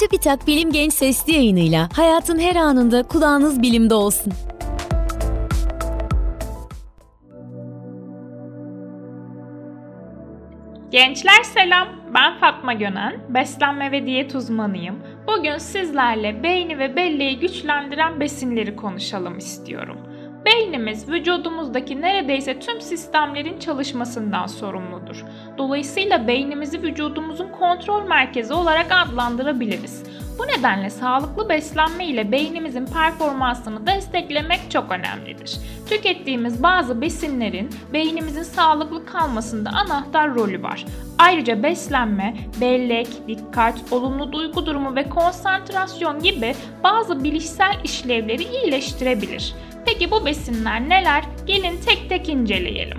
Çubitak Bilim Genç Sesli yayınıyla hayatın her anında kulağınız bilimde olsun. Gençler selam, ben Fatma Gönen, beslenme ve diyet uzmanıyım. Bugün sizlerle beyni ve belleği güçlendiren besinleri konuşalım istiyorum. Beynimiz vücudumuzdaki neredeyse tüm sistemlerin çalışmasından sorumludur. Dolayısıyla beynimizi vücudumuzun kontrol merkezi olarak adlandırabiliriz. Bu nedenle sağlıklı beslenme ile beynimizin performansını desteklemek çok önemlidir. Tükettiğimiz bazı besinlerin beynimizin sağlıklı kalmasında anahtar rolü var. Ayrıca beslenme, bellek, dikkat, olumlu duygu durumu ve konsantrasyon gibi bazı bilişsel işlevleri iyileştirebilir. Peki bu besinler neler? Gelin tek tek inceleyelim.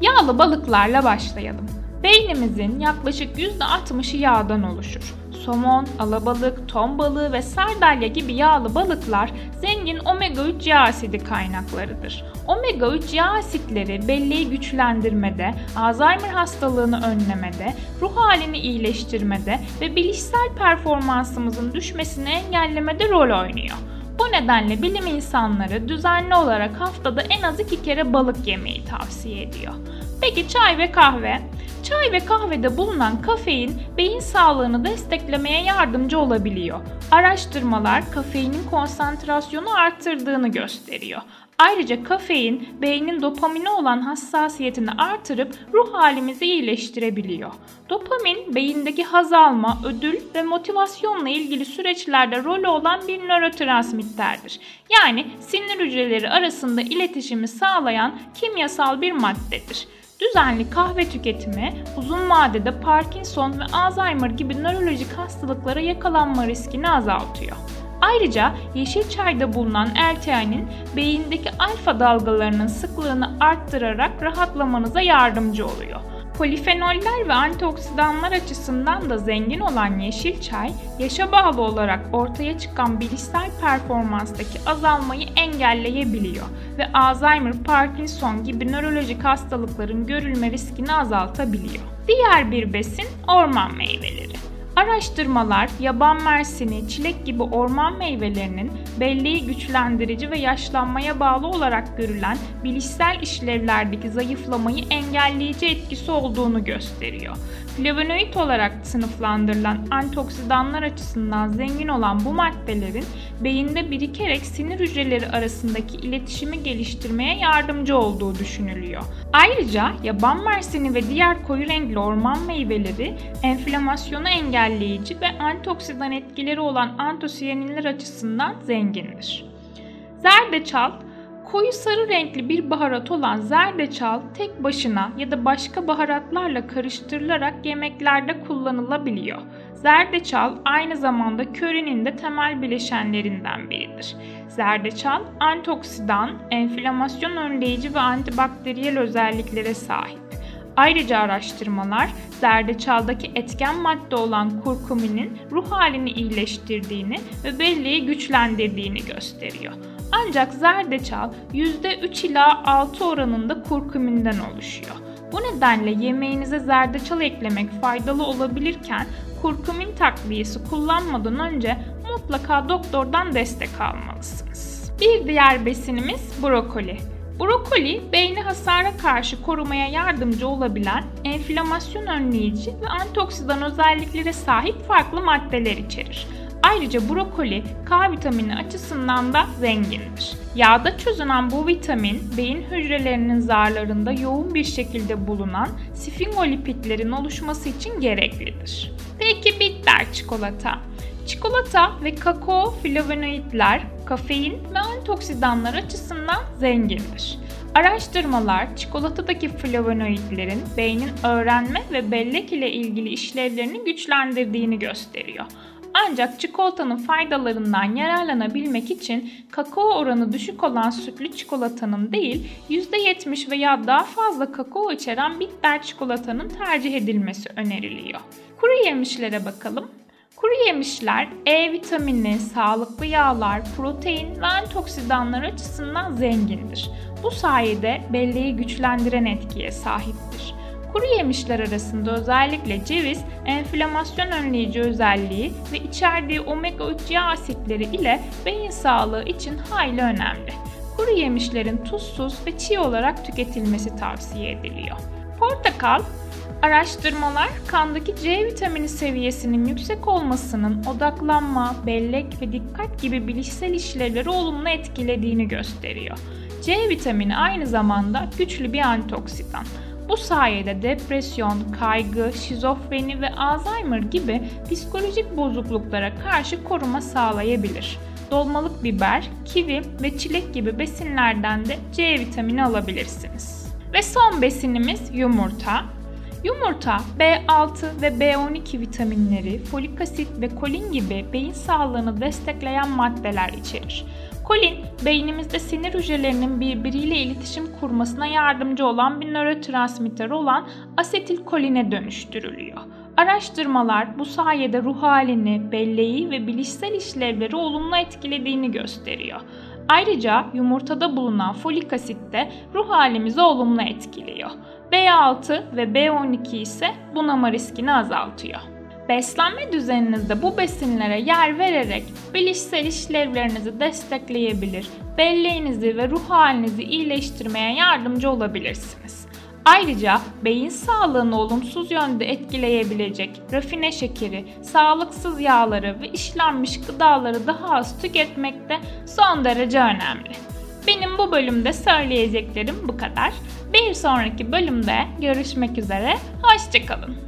Yağlı balıklarla başlayalım. Beynimizin yaklaşık %60'ı yağdan oluşur. Somon, alabalık, ton balığı ve sardalya gibi yağlı balıklar zengin omega 3 yağ asidi kaynaklarıdır. Omega 3 yağ asitleri belleği güçlendirmede, Alzheimer hastalığını önlemede, ruh halini iyileştirmede ve bilişsel performansımızın düşmesini engellemede rol oynuyor. Bu nedenle bilim insanları düzenli olarak haftada en az iki kere balık yemeyi tavsiye ediyor. Peki çay ve kahve? Çay ve kahvede bulunan kafein beyin sağlığını desteklemeye yardımcı olabiliyor. Araştırmalar kafeinin konsantrasyonu arttırdığını gösteriyor. Ayrıca kafein beynin dopamine olan hassasiyetini artırıp ruh halimizi iyileştirebiliyor. Dopamin beyindeki haz alma, ödül ve motivasyonla ilgili süreçlerde rolü olan bir nörotransmitterdir. Yani sinir hücreleri arasında iletişimi sağlayan kimyasal bir maddedir. Düzenli kahve tüketimi uzun vadede Parkinson ve Alzheimer gibi nörolojik hastalıklara yakalanma riskini azaltıyor. Ayrıca yeşil çayda bulunan L-teanin beyindeki alfa dalgalarının sıklığını arttırarak rahatlamanıza yardımcı oluyor. Polifenoller ve antioksidanlar açısından da zengin olan yeşil çay, yaşa bağlı olarak ortaya çıkan bilişsel performanstaki azalmayı engelleyebiliyor ve Alzheimer, Parkinson gibi nörolojik hastalıkların görülme riskini azaltabiliyor. Diğer bir besin orman meyveleri. Araştırmalar yaban mersini, çilek gibi orman meyvelerinin belleği güçlendirici ve yaşlanmaya bağlı olarak görülen bilişsel işlevlerdeki zayıflamayı engelleyici etkisi olduğunu gösteriyor. Flavonoid olarak sınıflandırılan antioksidanlar açısından zengin olan bu maddelerin beyinde birikerek sinir hücreleri arasındaki iletişimi geliştirmeye yardımcı olduğu düşünülüyor. Ayrıca yaban mersini ve diğer koyu renkli orman meyveleri enflamasyonu engelleyici ve antioksidan etkileri olan antosiyaninler açısından zengindir. Zerdeçal Koyu sarı renkli bir baharat olan zerdeçal tek başına ya da başka baharatlarla karıştırılarak yemeklerde kullanılabiliyor. Zerdeçal aynı zamanda körinin de temel bileşenlerinden biridir. Zerdeçal antioksidan, enflamasyon önleyici ve antibakteriyel özelliklere sahip. Ayrıca araştırmalar zerdeçaldaki etken madde olan kurkuminin ruh halini iyileştirdiğini ve belleği güçlendirdiğini gösteriyor. Ancak zerdeçal %3 ila 6 oranında kurkuminden oluşuyor. Bu nedenle yemeğinize zerdeçal eklemek faydalı olabilirken kurkumin takviyesi kullanmadan önce mutlaka doktordan destek almalısınız. Bir diğer besinimiz brokoli. Brokoli, beyni hasara karşı korumaya yardımcı olabilen enflamasyon önleyici ve antioksidan özelliklere sahip farklı maddeler içerir. Ayrıca brokoli K vitamini açısından da zengindir. Yağda çözünen bu vitamin beyin hücrelerinin zarlarında yoğun bir şekilde bulunan sfingolipidlerin oluşması için gereklidir. Peki bitter çikolata. Çikolata ve kakao flavonoidler, kafein ve antioksidanlar açısından zengindir. Araştırmalar çikolatadaki flavonoidlerin beynin öğrenme ve bellek ile ilgili işlevlerini güçlendirdiğini gösteriyor. Ancak çikolatanın faydalarından yararlanabilmek için kakao oranı düşük olan sütlü çikolatanın değil %70 veya daha fazla kakao içeren bitter çikolatanın tercih edilmesi öneriliyor. Kuru yemişlere bakalım. Kuru yemişler E vitamini, sağlıklı yağlar, protein ve antioksidanlar açısından zengindir. Bu sayede belleği güçlendiren etkiye sahiptir. Kuru yemişler arasında özellikle ceviz, enflamasyon önleyici özelliği ve içerdiği omega 3 yağ asitleri ile beyin sağlığı için hayli önemli. Kuru yemişlerin tuzsuz ve çiğ olarak tüketilmesi tavsiye ediliyor. Portakal Araştırmalar kandaki C vitamini seviyesinin yüksek olmasının odaklanma, bellek ve dikkat gibi bilişsel işlevleri olumlu etkilediğini gösteriyor. C vitamini aynı zamanda güçlü bir antioksidan. Bu sayede depresyon, kaygı, şizofreni ve Alzheimer gibi psikolojik bozukluklara karşı koruma sağlayabilir. Dolmalık biber, kivi ve çilek gibi besinlerden de C vitamini alabilirsiniz. Ve son besinimiz yumurta. Yumurta, B6 ve B12 vitaminleri, folik asit ve kolin gibi beyin sağlığını destekleyen maddeler içerir. Kolin, beynimizde sinir hücrelerinin birbiriyle iletişim kurmasına yardımcı olan bir nörotransmitter olan asetilkoline dönüştürülüyor. Araştırmalar bu sayede ruh halini, belleği ve bilişsel işlevleri olumlu etkilediğini gösteriyor. Ayrıca yumurtada bulunan folik asit de ruh halimizi olumlu etkiliyor. B6 ve B12 ise bunama riskini azaltıyor. Beslenme düzeninizde bu besinlere yer vererek bilişsel işlevlerinizi destekleyebilir, belleğinizi ve ruh halinizi iyileştirmeye yardımcı olabilirsiniz. Ayrıca beyin sağlığını olumsuz yönde etkileyebilecek rafine şekeri, sağlıksız yağları ve işlenmiş gıdaları daha az tüketmek de son derece önemli. Benim bu bölümde söyleyeceklerim bu kadar. Bir sonraki bölümde görüşmek üzere, hoşçakalın.